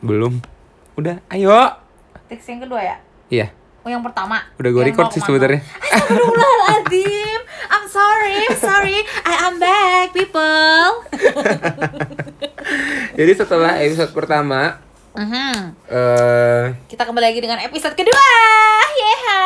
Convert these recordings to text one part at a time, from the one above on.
Belum. Udah, ayo. Teks yang kedua ya? Iya, Oh yang pertama. udah gue record sih sebenarnya. Astagfirullahaladzim I'm sorry, I'm sorry I am back, people Jadi setelah episode pertama, Mhm. eh Kita kembali lagi dengan episode kedua Yeha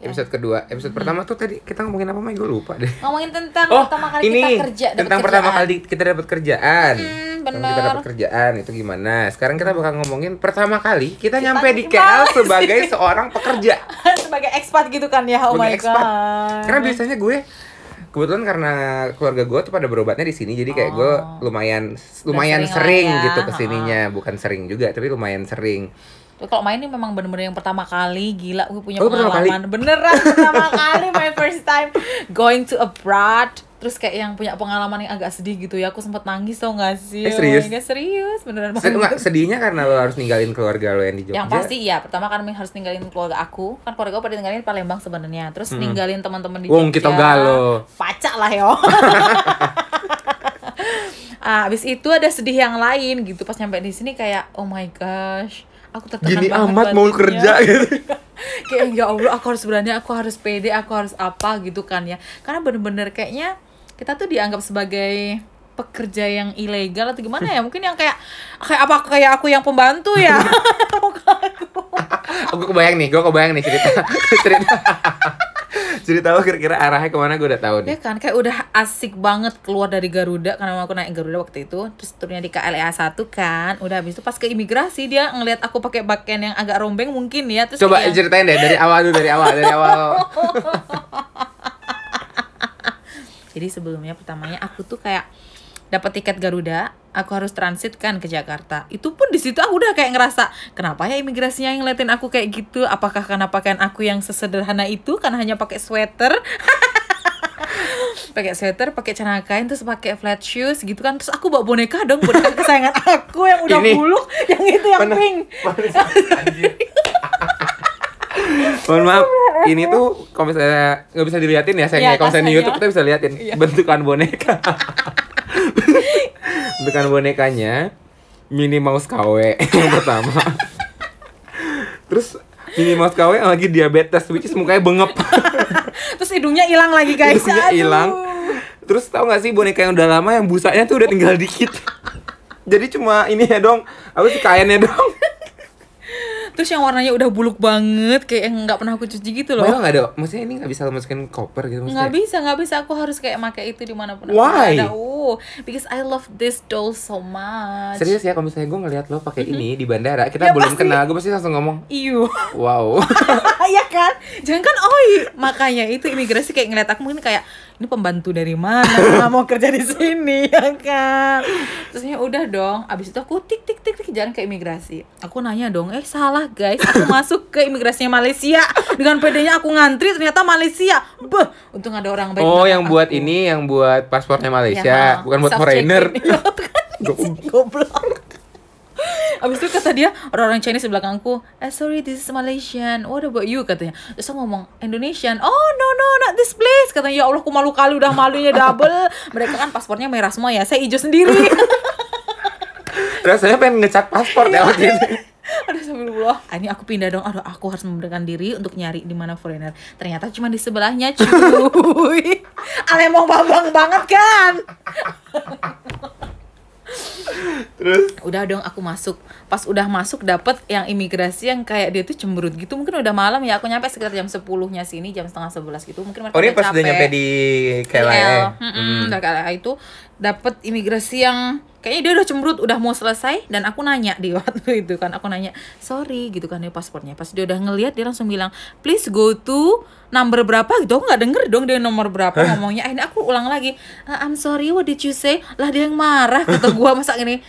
episode kedua, episode pertama tuh tadi kita ngomongin apa Mai? Gue lupa deh. Ngomongin tentang Oh, pertama kali ini kita kerja dapet tentang pertama kerjaan. kali kita dapat kerjaan. Hmm, Pertama bener. Kita dapat kerjaan itu gimana? Sekarang kita bakal ngomongin pertama kali kita, Kita nyampe di KL sebagai seorang pekerja. Sebagai expat gitu kan ya Oh Sebagai my expat. god Karena biasanya gue kebetulan karena keluarga gue tuh pada berobatnya di sini jadi kayak gue Oh. lumayan lumayan sering sering, lah ya, gitu ke sininya bukan sering juga tapi lumayan sering Tuh, kalau main ini memang bener-bener yang pertama kali gila gue punya Oh, pertama pengalaman beneran pertama kali my first time going to abroad terus kayak yang punya pengalaman yang agak sedih gitu ya aku sempat nangis tau gak sih? Eh, serius? My God, serius beneran Sed- enggak, sedihnya karena lo harus ninggalin keluarga lo yang di Jogja? Yang pasti iya pertama kan harus ninggalin keluarga aku. Kan keluarga aku pada ninggalin Palembang sebenarnya. Terus ninggalin teman-teman di Wong, Jogja. kita galo. pacak lah yo. Ah, abis itu ada sedih yang lain gitu. Pas nyampe di sini kayak oh my gosh aku tertekan gini banget amat mau kerja gitu. Kayak ya Allah aku harus berani aku harus pede aku harus apa gitu kan ya. Karena bener-bener kayaknya kita tuh dianggap sebagai pekerja yang ilegal atau gimana ya? Mungkin yang kayak kayak apa kayak aku yang pembantu ya? Aku? Kebayang nih gue kebayang nih cerita cerita cerita lo kira-kira arahnya ke mana gue udah tahu ya nih kan? Kayak udah asik banget keluar dari Garuda karena aku naik Garuda waktu itu terus turunnya di KLEA 1 kan. Udah habis itu pas ke imigrasi dia ngelihat aku pakai pakaian yang agak rombeng mungkin ya terus coba kayak ceritain deh dari awal dulu dari awal dari awal Jadi sebelumnya pertamanya aku tuh kayak dapat tiket Garuda, aku harus transit kan ke Jakarta. Itu pun di situ aku udah kayak ngerasa, kenapa ya imigrasinya yang ngeliatin aku kayak gitu? Apakah karena pakaian aku yang sesederhana itu karena hanya pakai sweater? pakai sweater, pakai celana kain, terus pakai flat shoes gitu kan. Terus aku bawa boneka dong, boneka kesayangan aku yang udah Ini. buluk, yang itu yang pink. mohon maaf ini tuh kalau misalnya nggak bisa diliatin ya sayangnya kalau misalnya di YouTube ya. kita bisa liatin Iya. bentukan boneka bentukan bonekanya Minnie Mouse KW yang pertama terus Minnie Mouse KW yang lagi diabetes which is mukanya bengep Terus hidungnya hilang lagi guys. Hidungnya hilang. terus tau gak sih boneka yang udah lama yang busanya tuh udah tinggal dikit jadi cuma ini ya dong apa sih kainnya dong Terus yang warnanya udah buluk banget kayak yang nggak pernah aku cuci gitu loh. Malah nggak ada, maksudnya ini nggak bisa lo masukin koper gitu nggak maksudnya. bisa nggak bisa aku harus kayak pakai itu di mana pun aku Why? ada oh because I love this doll so much Serius ya kalau misalnya gue ngeliat lo pakai ini di bandara, kita Ya, belum pasti. kenal, gue pasti langsung ngomong, Iu, wow. ya kan? Jangan kan oi, makanya itu imigrasi kayak ngeliat aku mungkin kayak ini pembantu dari mana mau kerja di sini ya kan? Terusnya udah dong, abis itu aku tik tik tik tik jalan ke imigrasi. Aku nanya dong, eh salah guys, aku masuk ke imigrasinya Malaysia dengan pedenya aku ngantri ternyata Malaysia. Beh, untung ada orang baik. Oh, yang buat aku. ini, yang buat paspornya Malaysia, Ya, bukan buat foreigner. Iya, kan? Goblok. Abis itu kata dia orang-orang Chinese di belakangku, eh sorry this is Malaysian, what about you katanya. Terus aku ngomong Indonesian, oh no no not this place katanya ya Allah aku malu kali udah malunya double. Mereka kan paspornya merah semua ya, saya hijau sendiri. Rasanya pengen ngecat paspor ya waktu itu. Aduh sambil ah, ini aku pindah dong. Aduh aku harus memberikan diri untuk nyari di mana foreigner. Ternyata cuma di sebelahnya cuy. Alemong bambang banget kan. Terus, udah dong aku masuk. Pas udah masuk dapet yang imigrasi yang kayak dia tuh cemberut gitu. Mungkin udah malam ya aku nyampe sekitar jam 10 nya sini jam setengah sebelas gitu. Mungkin mereka oh udah pas udah capek. nyampe di KLIA. KL. Mm-mm, udah KLIA itu. Dapet imigrasi yang kayaknya dia udah cemberut udah mau selesai. Dan aku nanya di waktu itu kan aku nanya sorry gitu kan ya paspornya. Pas dia udah ngelihat dia langsung bilang please go to number berapa? Gitu. Aku nggak denger dong dia nomor berapa ngomongnya. Akhirnya aku ulang lagi "Uh, I'm sorry what did you say? Lah dia yang marah kata gua masa gini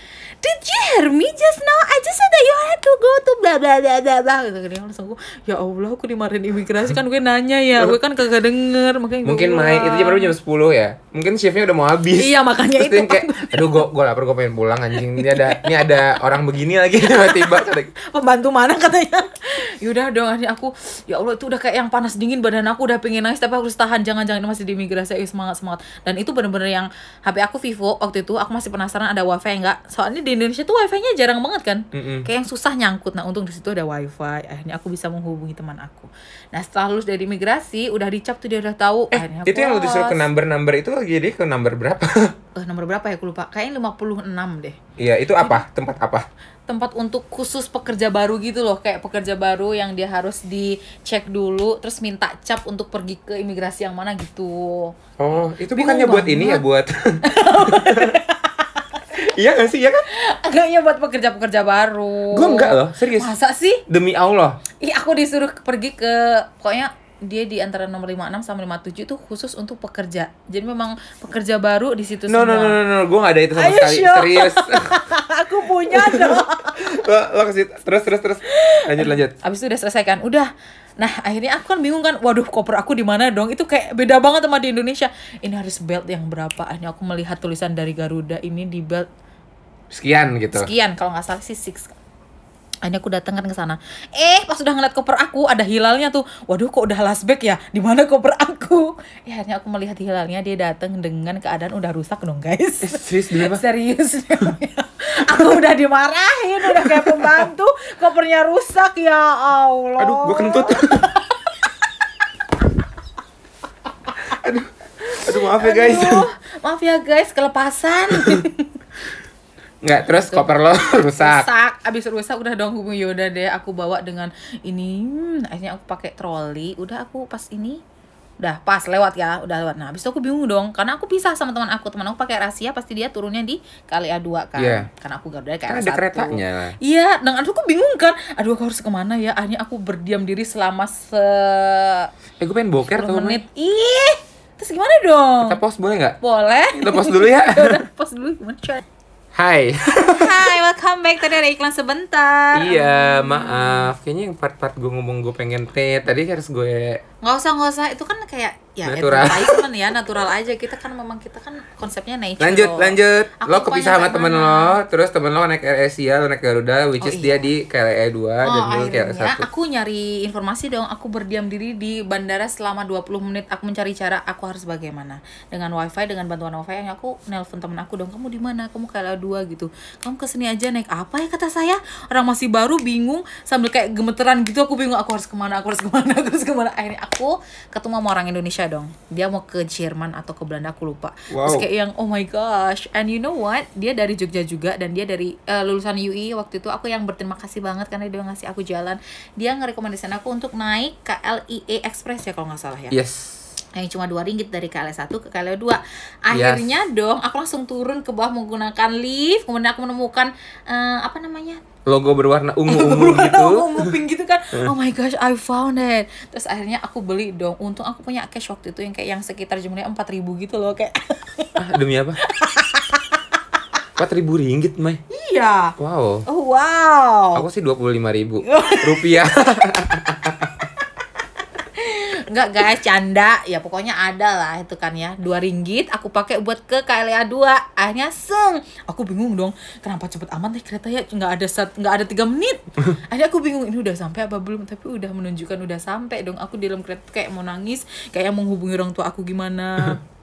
Did you hear me just now? I just said that you had to go to bla bla bla bla bla gitu kan langsung gua ya Allah aku dimarahin imigrasi kan gue nanya ya gue kan kagak denger makanya Mungkin main itu jam berapa jam 10 ya. Mungkin shiftnya udah mau habis. Iya, makanya Terus itu. kayak, aduh gue gue lapar gue pengen pulang anjing. Ini ada ini ada orang begini lagi tiba-tiba. Pembantu mana katanya yaudah dong akhirnya aku ya Allah itu udah kayak yang panas dingin badan aku udah pengen nangis tapi aku harus tahan jangan jangan masih di imigrasi Ayo, semangat semangat dan itu bener-bener yang HP aku Vivo waktu itu aku masih penasaran ada wifi nggak soalnya di Indonesia tuh wifi-nya jarang banget kan? Mm-mm. kayak yang susah nyangkut. Nah untung di situ ada wifi. Akhirnya aku bisa menghubungi teman aku. Nah setelah lulus dari imigrasi udah dicap tuh dia udah tahu. Akhirnya Eh, itu yang lu disuruh ke puas. number-number itu jadi ke number berapa? eh, nomor berapa ya? Aku lupa. Kayaknya 56 deh. Iya, itu apa? Tempat apa? tempat untuk khusus pekerja baru gitu loh. Kayak pekerja baru yang dia harus dicek dulu terus minta cap untuk pergi ke imigrasi yang mana gitu. Oh, itu Bingung bukannya buat ini ya? buat Iya gak sih? Iya kan? agaknya buat pekerja-pekerja baru Gua enggak loh, serius. masa sih Demi Allah. Ih, aku disuruh pergi ke pokoknya dia di antara nomor 56 sama 57 itu khusus untuk pekerja. Jadi memang pekerja baru di situ No, no, semua. no, no, no, gue gak ada itu sama Are you sekali. sure? Serius. aku punya dong. lo, lo kasih, terus, terus, terus. Lanjut, lanjut. Abis itu udah selesai kan, udah. Nah akhirnya aku kan bingung kan, waduh koper aku di mana dong? Itu kayak beda banget sama di Indonesia. Ini harus belt yang berapa? Akhirnya aku melihat tulisan dari Garuda ini di belt Sekian gitu. sekian kalau nggak salah sih six akhirnya aku datang kan ke sana. Eh pas udah ngeliat koper aku ada hilalnya tuh. Waduh kok udah last bag ya? Di mana koper aku? Ya akhirnya aku melihat hilalnya dia datang dengan keadaan udah rusak dong Eh, guys serius demi apa? serius aku udah dimarahin udah kayak pembantu. Kopernya rusak ya Allah. Aduh, gue kentut. aduh, aduh maaf ya guys. Aduh, maaf ya guys kelepasan. Nggak, terus koper lo rusak. rusak abis rusak udah dong hubungi Yoda deh. Aku bawa dengan ini. Hmm, akhirnya aku pakai troli. Udah aku pas ini. Udah pas lewat ya. Udah lewat. Nah abis itu aku bingung dong. Karena aku pisah sama teman aku. Teman aku pakai rahasia pasti dia turunnya di KLA 2 kan. Iya. karena aku Garuda Kan KLA ada 1 keretanya. iya dan aduh aku bingung kan. Aduh aku harus ke mana ya? Akhirnya aku berdiam diri selama se Eh, gue pengen boker 10 tuh. menit. Ih terus gimana dong? Kita pause boleh nggak? boleh. Kita pause dulu ya. Udah pause dulu gimana Hai. Hai, welcome back. Tadi ada iklan sebentar. iya, maaf. Kayaknya yang part-part gue ngomong gue pengen teh tadi harus gue nggak usah nggak usah itu kan kayak ya Natural. advertisement ya natural aja kita kan memang kita kan konsepnya nature lanjut loh. lanjut Aku lo kepisah sama temen lo terus temen lo naik Asia lo naik Garuda which Oh, is iya. dia di KLE 2 dan Oh, lo KLE akhirnya 1 aku nyari informasi dong. Aku berdiam diri di bandara selama 20 menit. Aku mencari cara aku harus bagaimana. Dengan wifi, dengan bantuan wifi yang aku nelpon temen aku dong. Kamu di mana? Kamu KLA 2 gitu. Kamu ke sini aja naik apa ya kata saya? Orang masih baru bingung sambil kayak gemeteran gitu. Aku bingung aku harus ke mana? Aku harus ke mana? Aku harus ke mana? Akhirnya aku ketemu sama orang Indonesia dong. Dia mau ke Jerman atau ke Belanda aku lupa. Terus Wow. kayak yang oh my gosh. And you know what? Dia dari Jogja juga dan dia dari eh, lulusan UI waktu itu aku yang berterima kasih banget karena dia ngasih aku jalan. Dia ngerekomendasikan aku untuk naik KLIE Express ya kalau nggak salah ya. yes Yang cuma dua ringgit dari KLE 1 ke KLE 2. Akhirnya dong aku langsung turun ke bawah menggunakan lift. Kemudian aku menemukan eh, apa namanya? logo berwarna ungu-ungu gitu. ungu pink gitu kan. Oh my gosh I found it. Terus akhirnya aku beli dong. Untung aku punya cash waktu itu yang kayak yang sekitar jumlahnya empat ribu gitu loh kayak. Ah, demi apa? Empat ribu ringgit Mai? Iya. Wow. Oh wow. Aku sih dua puluh lima ribu rupiah Enggak guys, canda. Ya pokoknya ada lah itu kan ya. Dua ringgit aku pakai buat ke KLA 2. Akhirnya seng. Aku bingung dong. Kenapa cepet amat nih kereta ya? Nggak ada sat, nggak ada tiga menit. Akhirnya aku bingung ini udah sampai apa belum? Tapi udah menunjukkan udah sampai dong. Aku di dalam kereta kayak mau nangis, kayak menghubungi orang tua aku gimana.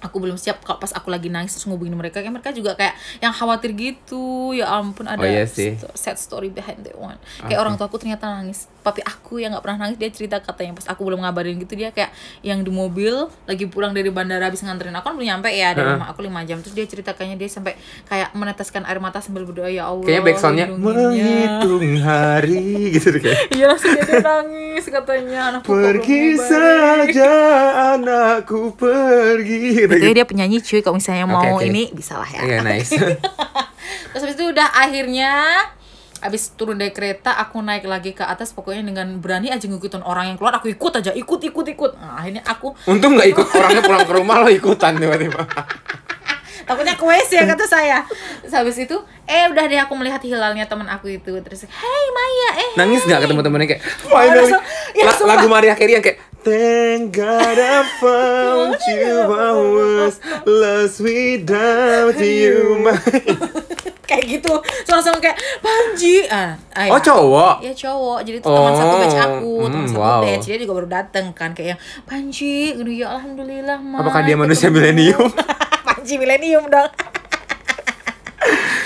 aku belum siap kalau pas aku lagi nangis terus ngubungin mereka kayak mereka juga kayak yang khawatir gitu ya ampun ada Oh, iya sih. sad story behind that one kayak orang tua aku ternyata nangis papi aku yang nggak pernah nangis dia cerita katanya pas aku belum ngabarin gitu dia kayak yang di mobil lagi pulang dari bandara habis nganterin aku kan belum nyampe ya dari rumah aku lima jam terus dia cerita kayaknya dia sampai kayak meneteskan air mata sambil berdoa ya Allah kayaknya backsoundnya lindunginya." menghitung hari gitu deh kayak iya langsung dia nangis katanya anakku pergi ngabarin." saja anakku pergi gitu, Betul dia penyanyi cuy. Kalau misalnya mau oke. ini bisa lah ya. Iya nice. Terus habis itu udah akhirnya Habis turun dari kereta aku naik lagi ke atas. Pokoknya dengan berani aja ngikutin orang yang keluar aku ikut aja. Ikut ikut ikut. Nah, akhirnya aku untung nggak ikut orangnya pulang ke rumah lo ikutan tiba-tiba. Takutnya ke WC ya kata saya. Terus habis itu eh udah deh aku melihat hilalnya teman aku itu. Terus hey Maya eh nangis hey." nggak ketemu temennya kayak finally. Langsung- ya, La- lagu Maria Carey yang kayak Thank God I found you. I was lost without you. My kayak gitu. Langsung kayak Panji. Ah, ah, Oh, ya. cowok? Iya cowok. Jadi itu teman satu batch Oh, aku teman hmm, satu wow. batch. Dia juga baru dateng kan kayak yang Panji gitu ya alhamdulillah Ma, Apakah dia manusia ketemu." milenium? Panji milenium dong.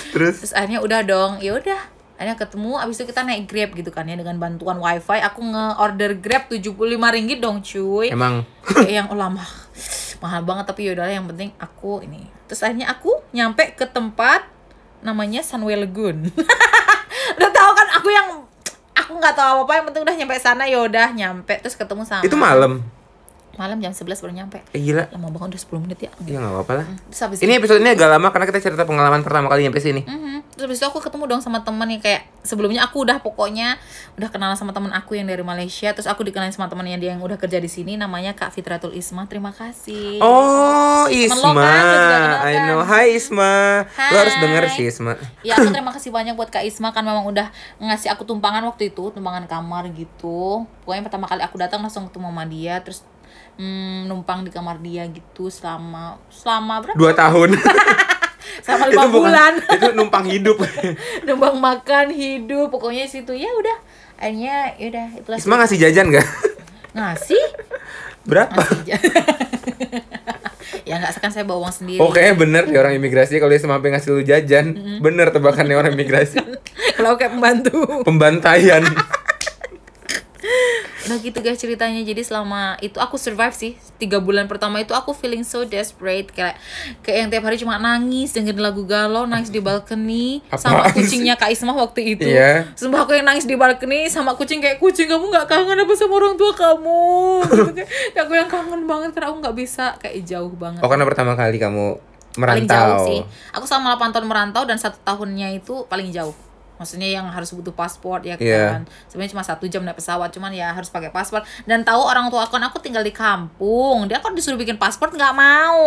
Terus? Terus akhirnya udah dong. Ya udah akhirnya ketemu abis itu kita naik grab gitu kan ya dengan bantuan wifi. Aku nge-order grab 75 ringgit dong cuy. Emang? Kayak yang oh lama. Mahal banget tapi yaudah yang penting aku ini. Terus akhirnya aku nyampe ke tempat namanya Sunway Lagoon udah tahu kan aku yang aku nggak tahu apa apa yang penting udah nyampe sana yaudah nyampe. Terus ketemu sama itu malam. Malam jam 11 baru nyampe Eh, gila. lama banget udah 10 menit ya Iya nggak apa-apa lah. habis Ini episode ini agak lama karena kita cerita pengalaman pertama kali nyampe sini. Mhm. Terus habis itu aku ketemu dong sama temen yang kayak sebelumnya aku udah pokoknya udah kenalan sama temen aku yang dari Malaysia terus aku dikenalin sama temennya dia yang udah kerja di sini namanya Kak Fitratul Isma terima kasih Oh, Temen Isma. lo kan, lo juga kenal I kan? know. Hai Isma. Lo harus Hai. denger sih Isma. ya aku terima kasih banyak buat Kak Isma kan memang udah ngasih aku tumpangan waktu itu tumpangan kamar gitu pokoknya pertama kali aku datang langsung ketemu sama dia terus hmm, numpang di kamar dia gitu selama selama berapa Dua tahun. selama itu lima bukan. bulan Itu numpang hidup. numpang makan hidup pokoknya di situ ya udah akhirnya ya udah itulah Isma ngasih jajan gak? ngasih Berapa? ya nggak sekan saya bawa uang sendiri Oh kayaknya bener nih orang imigrasi kalau dia sampai ngasih lu jajan Bener tebakannya orang imigrasi kalau kayak pembantu Pembantaian nah gitu guys ceritanya. Jadi selama itu aku survive sih. Tiga bulan pertama itu aku feeling so desperate. Kayak kayak yang tiap hari cuma nangis dengerin lagu galau nangis di balkoni sama kucingnya kak Isma waktu itu. Iya. sumpah aku yang nangis di balkoni sama kucing kayak kucing kamu nggak kangen apa sama orang tua kamu? Gitu kan. Kayak aku yang kangen banget karena aku nggak bisa kayak jauh banget. Oh karena pertama kali kamu paling merantau. jauh sih. Aku selama 8 tahun merantau dan satu tahunnya itu paling jauh maksudnya yang harus butuh paspor ya kan? Iya. sebenarnya cuma satu jam naik pesawat cuman ya harus pakai paspor dan tahu orang tua aku kan aku tinggal di kampung. Dia kan disuruh bikin paspor nggak mau.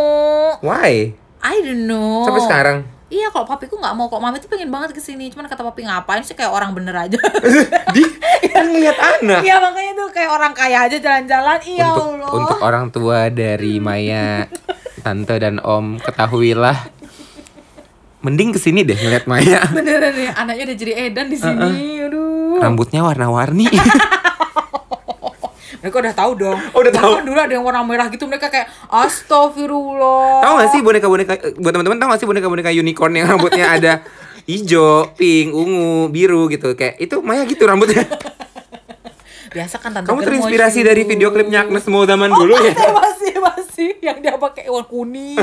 Why? I don't know. Sampai sekarang? Iya kalau papiku nggak mau kok mami tuh pengen banget ke sini cuman kata papi ngapain sih kayak orang bener aja? Di kan ngeliat anak iya makanya tuh kayak orang kaya aja jalan-jalan. Iya untuk Allah. untuk orang tua dari Maya, tante dan om ketahuilah mending ke sini deh ngeliat Maya. beneran ya anaknya udah jadi edan di sini aduh Rambutnya warna-warni. Mereka udah tahu dong. Oh, udah tahu. Bahkan dulu ada yang warna merah gitu mereka kayak astagfirullah. tahu gak sih boneka-boneka buat teman-teman tahu gak sih boneka-boneka unicorn yang rambutnya ada hijau, pink, ungu, biru gitu kayak itu Maya gitu rambutnya. Biasa kan tante Kamu terinspirasi shoot. dari video klipnya Agnes Mo zaman dulu ya? Masih, masih, masih yang dia pakai warna kuning.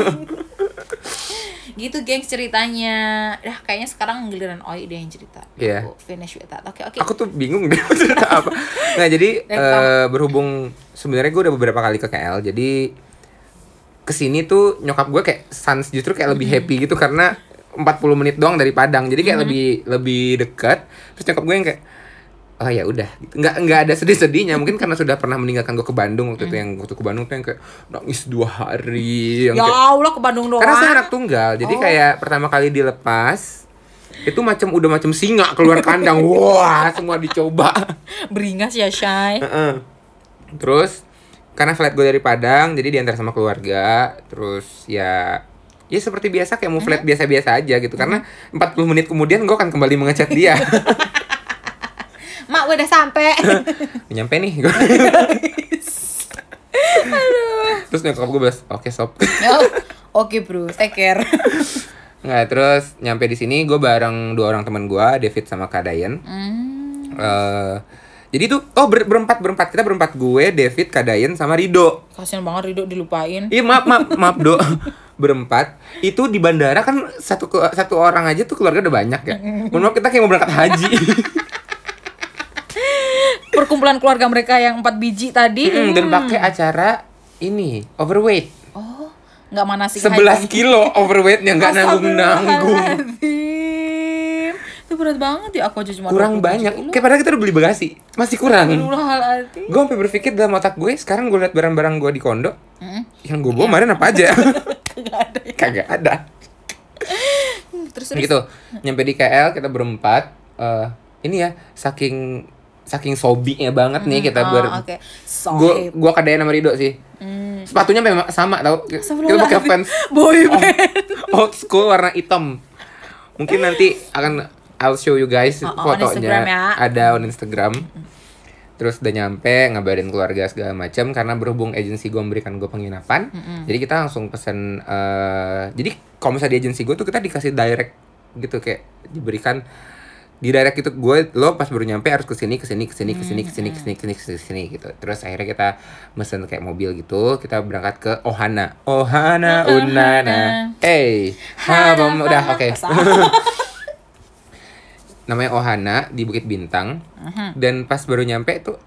Gitu gengs ceritanya. Dah kayaknya sekarang giliran Oi deh yang cerita. Iya. Aku Finish with that. Oke, oke. Aku tuh bingung deh cerita apa. Nah jadi eh, berhubung sebenarnya gue udah beberapa kali ke KL jadi ke sini tuh nyokap gue kayak sans justru kayak lebih happy gitu karena 40 menit doang dari Padang jadi kayak lebih lebih dekat terus nyokap gue yang kayak oh ya udah gitu. nggak nggak ada sedih-sedihnya mungkin karena sudah pernah meninggalkan gue ke Bandung waktu itu yang waktu ke Bandung tuh yang kayak nangis dua hari yang ya kayak Allah ke Bandung doang. karena saya anak tunggal, jadi Oh. kayak pertama kali dilepas itu macam udah macam singa keluar kandang. Wah, semua dicoba. Beringas ya, Shay. Heeh. Terus karena flight gue dari Padang, jadi diantar sama keluarga. Terus ya ya seperti biasa kayak mau flight biasa-biasa aja gitu. Karena 40 menit kemudian gue akan kembali mengecat dia. Mak, gue udah sampai. Nyampe nih. Terus nyokap gue balas, oke sob. Yo, Oke, Bro. Take care. Nggak, terus nyampe di sini gue bareng dua orang teman gue, David sama Kak Dayan. Hmm. Eh, jadi tuh oh ber- berempat berempat kita berempat gue David Kadayen sama Rido Kasian banget Rido dilupain. iya maaf maaf maaf do berempat itu di bandara kan satu satu orang aja tuh keluarga udah banyak ya mohon maaf kita kayak mau berangkat haji Perkumpulan keluarga mereka yang empat biji tadi. Mm, dan pakai acara ini overweight. Oh, nggak manasik 11 kilo overweightnya nggak nanggung nanggung. Itu berat banget ya aku aja cuma kurang 27 banyak. kilo. kayak padahal kita udah beli bagasi. Masih kurang. Gue sampai berpikir dalam otak gue sekarang gue liat barang-barang gue di kondo Mm, yang gue bawa kemarin apa aja? Nggak ada ya. kagak ada. Terus terus. gitu. Nyampe di KL kita berempat eh ini ya saking saking sobinya banget nih kita Oh, ber gua Sohib. gua kadain sama Rido sih Hmm. sepatunya memang sama tau kita pakai fans Boy band. old school warna hitam Mungkin nanti akan I'll show you guys Oh, oh, on fotonya Instagram ya. ada on Instagram. Terus udah nyampe ngabarin keluarga segala macam karena berhubung agensi gue memberikan gue penginapan. Jadi kita langsung pesen eh jadi kalau misalnya di agensi gue tuh kita dikasih direct gitu kayak diberikan di direct itu gue lo pas baru nyampe harus ke sini ke sini ke sini ke sini ke sini ke sini ke sini ke sini ke sini gitu. Terus akhirnya kita mesen kayak mobil gitu kita berangkat ke Ohana. Ohana Unana. Hey ha udah oke. namanya Ohana di Bukit Bintang. Dan pas baru nyampe tuh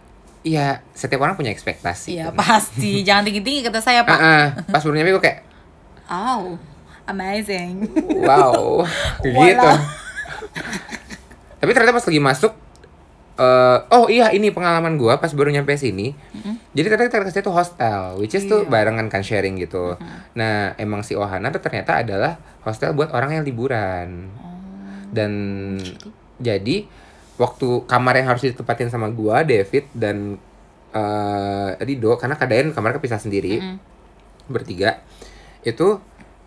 ya setiap orang punya ekspektasi Iya kan. pasti, jangan tinggi-tinggi kata saya pak. pas baru nyampe gue kayak Oh, amazing. wow. Gitu tapi ternyata pas lagi masuk eh oh iya ini pengalaman gua pas baru nyampe sini. Jadi ternyata kita kasih tuh hostel which is tuh Iya. barengan kan sharing gitu. Nah emang si Ohana tuh ternyata adalah hostel buat orang yang liburan. Dan jadi waktu kamar yang harus ditempatin sama gua David dan eh Rido karena keadaan kamar kepisah sendiri bertiga itu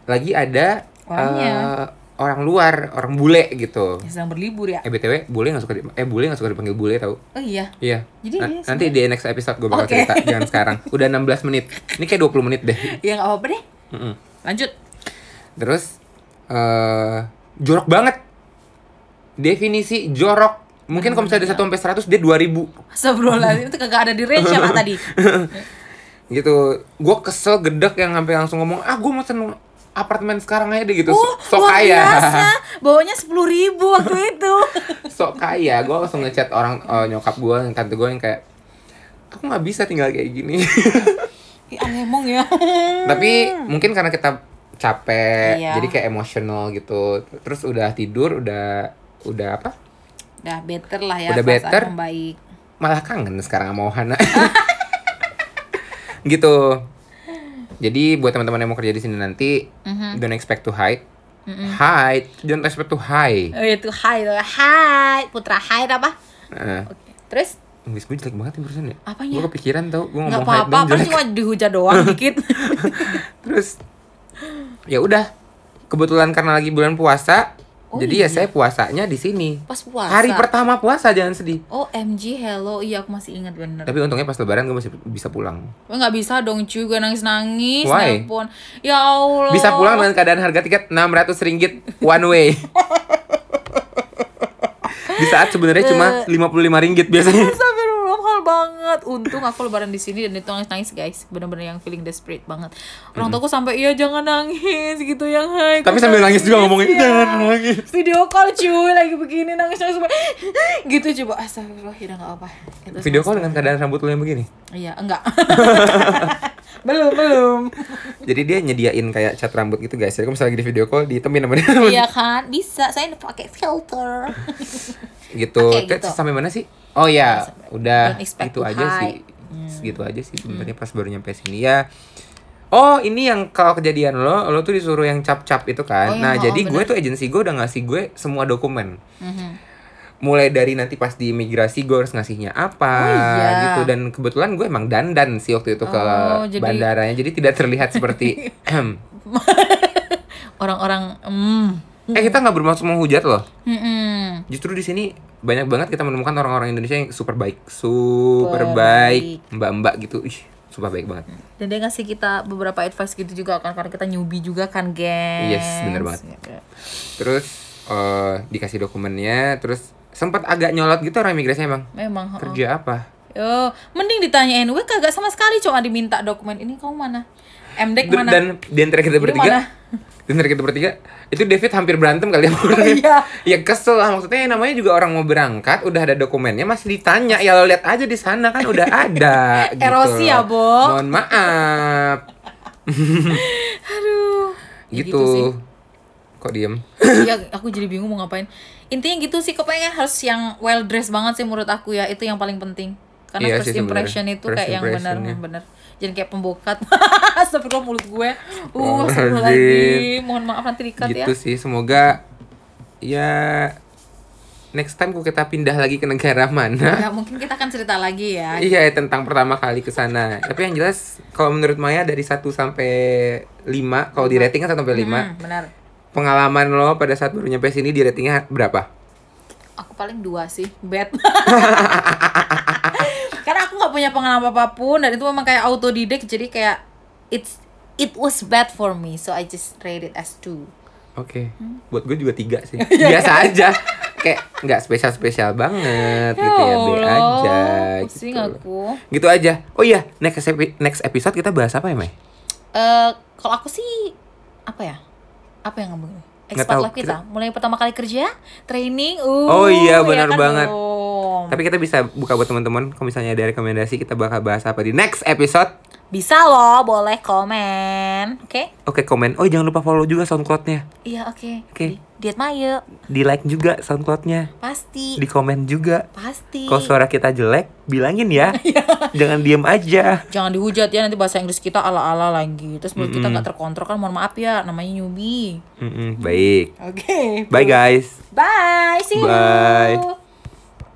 lagi ada Orangnya. eh, orang luar orang bule gitu Ya, sedang berlibur ya. eh btw bule nggak suka di- eh bule nggak suka dipanggil bule tau Oh iya. iya Jadi Na- dia nanti di next episode gue bakal Oke. cerita jangan sekarang udah 16 menit ini kayak 20 menit deh Ya nggak apa-apa deh. Mm-mm. Lanjut. terus eh jorok banget definisi jorok mungkin kalau misalnya ada 1 sampai 100 dia 2000 Astagfirullahaladzim itu kagak ada di range ya Pak, tadi. gitu gue kesel gedek yang sampai langsung ngomong ah gue mau seneng apartemen sekarang aja deh gitu Oh, sok kaya biasa. Bawanya sepuluh ribu waktu itu. sok kaya gue langsung ngechat orang eh, nyokap gue yang tante gue yang kayak aku nggak bisa tinggal kayak gini Ih, alemong ya. tapi mungkin karena kita capek Iya. jadi kayak emosional gitu terus udah tidur udah udah apa Udah better lah ya. Udah better. Membaik. malah kangen sekarang sama Ohana gitu jadi buat teman-teman yang mau kerja di sini nanti Mhm. don't expect to hide hide don't expect to hide Oh itu hai tuh. Hai, Putra hai apa? Nah, Oke. Terus Inggris gue jelek banget nih barusan ya Apanya? gue kepikiran tau gue ngomong hide apa-apa, dong apa cuma dihujat doang dikit. terus ya udah kebetulan karena lagi bulan puasa Oh, jadi ya iya. saya puasanya di sini Pas puasa. hari pertama puasa jangan sedih Oh MG hello, iya aku masih ingat bener. tapi untungnya pas lebaran gue masih bisa pulang Gue nggak bisa dong cuy, gue nangis nangis. Why? Nelpon. Ya Allah. bisa pulang dengan keadaan harga tiket 600 ringgit one way di saat sebenarnya cuma 55 ringgit biasanya banget. Untung aku lebaran di sini dan itu nangis nangis guys. Bener-bener yang feeling desperate banget. Orang tuaku sampai iya jangan nangis gitu yang hai. tapi sambil nangis juga ngomongin ya?" jangan nangis Video call cuy lagi begini nangis nangis gitu coba astagfirullah ya nggak apa. Itu video call dengan keadaan rambut lu yang begini Iya enggak. belum belum. jadi dia nyediain kayak cat rambut gitu guys jadi kalau misalnya lagi di video call ditemin sama dia iya kan bisa saya pakai filter. gitu. Terus gitu. sampai mana sih? Oh ya, udah itu aja sih. Segitu aja sih sebenarnya pas baru nyampe sini ya. Oh, ini yang kalau kejadian lo, lo tuh disuruh yang cap-cap itu kan. Oh, iya, nah, oh, jadi gue bener. tuh agensi gue udah ngasih gue semua dokumen. Mhm. Mulai dari nanti pas di imigrasi gue harus ngasihnya apa Oh, iya. gitu dan kebetulan gue emang dandan sih waktu itu ke Oh, jadi- bandaranya jadi tidak terlihat seperti Orang-orang mm. eh kita nggak bermaksud menghujat loh Mm-mm. Justru di sini banyak banget kita menemukan orang-orang Indonesia yang super baik, super baik, mbak-mbak gitu, ih, super baik banget. Dan dia ngasih kita beberapa advice gitu juga kan karena kita newbie juga kan, gengs. Yes, bener banget. Ya. Terus eh, dikasih dokumennya, terus sempat agak nyolot gitu orang imigrasi emang. Memang. Kerja apa? Yo, mending ditanyain, "Weh, kagak sama sekali cuma diminta dokumen ini kamu mana?" MDek mana? Dan di antara kita bertiga, di antara kita bertiga, itu David hampir berantem kali ya. iya. ya kesel lah maksudnya namanya juga orang mau berangkat udah ada dokumennya masih ditanya ya lo lihat aja di sana kan udah ada gitu Erosi ya. Bo. mohon maaf Aduh. Ya gitu, gitu sih. kok diem Iya, aku jadi bingung mau ngapain. Intinya gitu sih, kepengen harus yang well dressed banget sih menurut aku ya, itu yang paling penting. Karena Iya first sih impression itu First kayak yang benar impression-nya. benar. Jangan kayak pembokat. Astagfirullah mulut gue. Uh, astagfirullahaladzim. Mohon maaf nanti dikat ya. gitu sih semoga ya next time kok kita pindah lagi ke negara mana Ya, mungkin kita akan cerita lagi ya. iya tentang pertama kali ke sana tapi yang jelas kalau menurut Maya dari 1 sampai 5 kalau di rating kan 1 sampai 5 Hmm, benar. pengalaman lo pada saat baru nyampe sini di ratingnya berapa? Aku paling dua sih, bad. Nggak punya pengalaman apa pun dan itu memang kayak autodidak jadi kayak it's it was bad for me so I just rate it as two. Oke, Hmm. buat gue juga tiga sih. Iya, Biasa aja, kayak nggak spesial spesial banget gitu ya, B Allah, aja. pusing Gitu. aku. gitu aja. Oh iya, next epi- next episode kita bahas apa ya, Mei? Eh kalau aku sih apa ya? Apa yang ngomong? Nggak Expat life kita. mulai pertama kali kerja, training, uh, Oh iya, ya benar kan, banget. Om? Tapi kita bisa buka buat teman-teman kalau misalnya ada rekomendasi kita bakal bahas apa di next episode. Bisa loh, boleh komen. Oke? Oke, komen. Oh, jangan lupa follow juga SoundCloud-nya. Iya, oke. Oke. Di- Diet Mayu. Di like juga SoundCloud-nya. Pasti. Di komen juga. Pasti. Kalau suara kita jelek, bilangin ya. Iya. Jangan diem aja. Jangan dihujat ya nanti bahasa Inggris kita ala-ala lagi. Terus mulut kita nggak terkontrol kan mohon maaf ya namanya newbie. Mm-mm, baik. Oke. Bye guys. Bye. See you. Bye.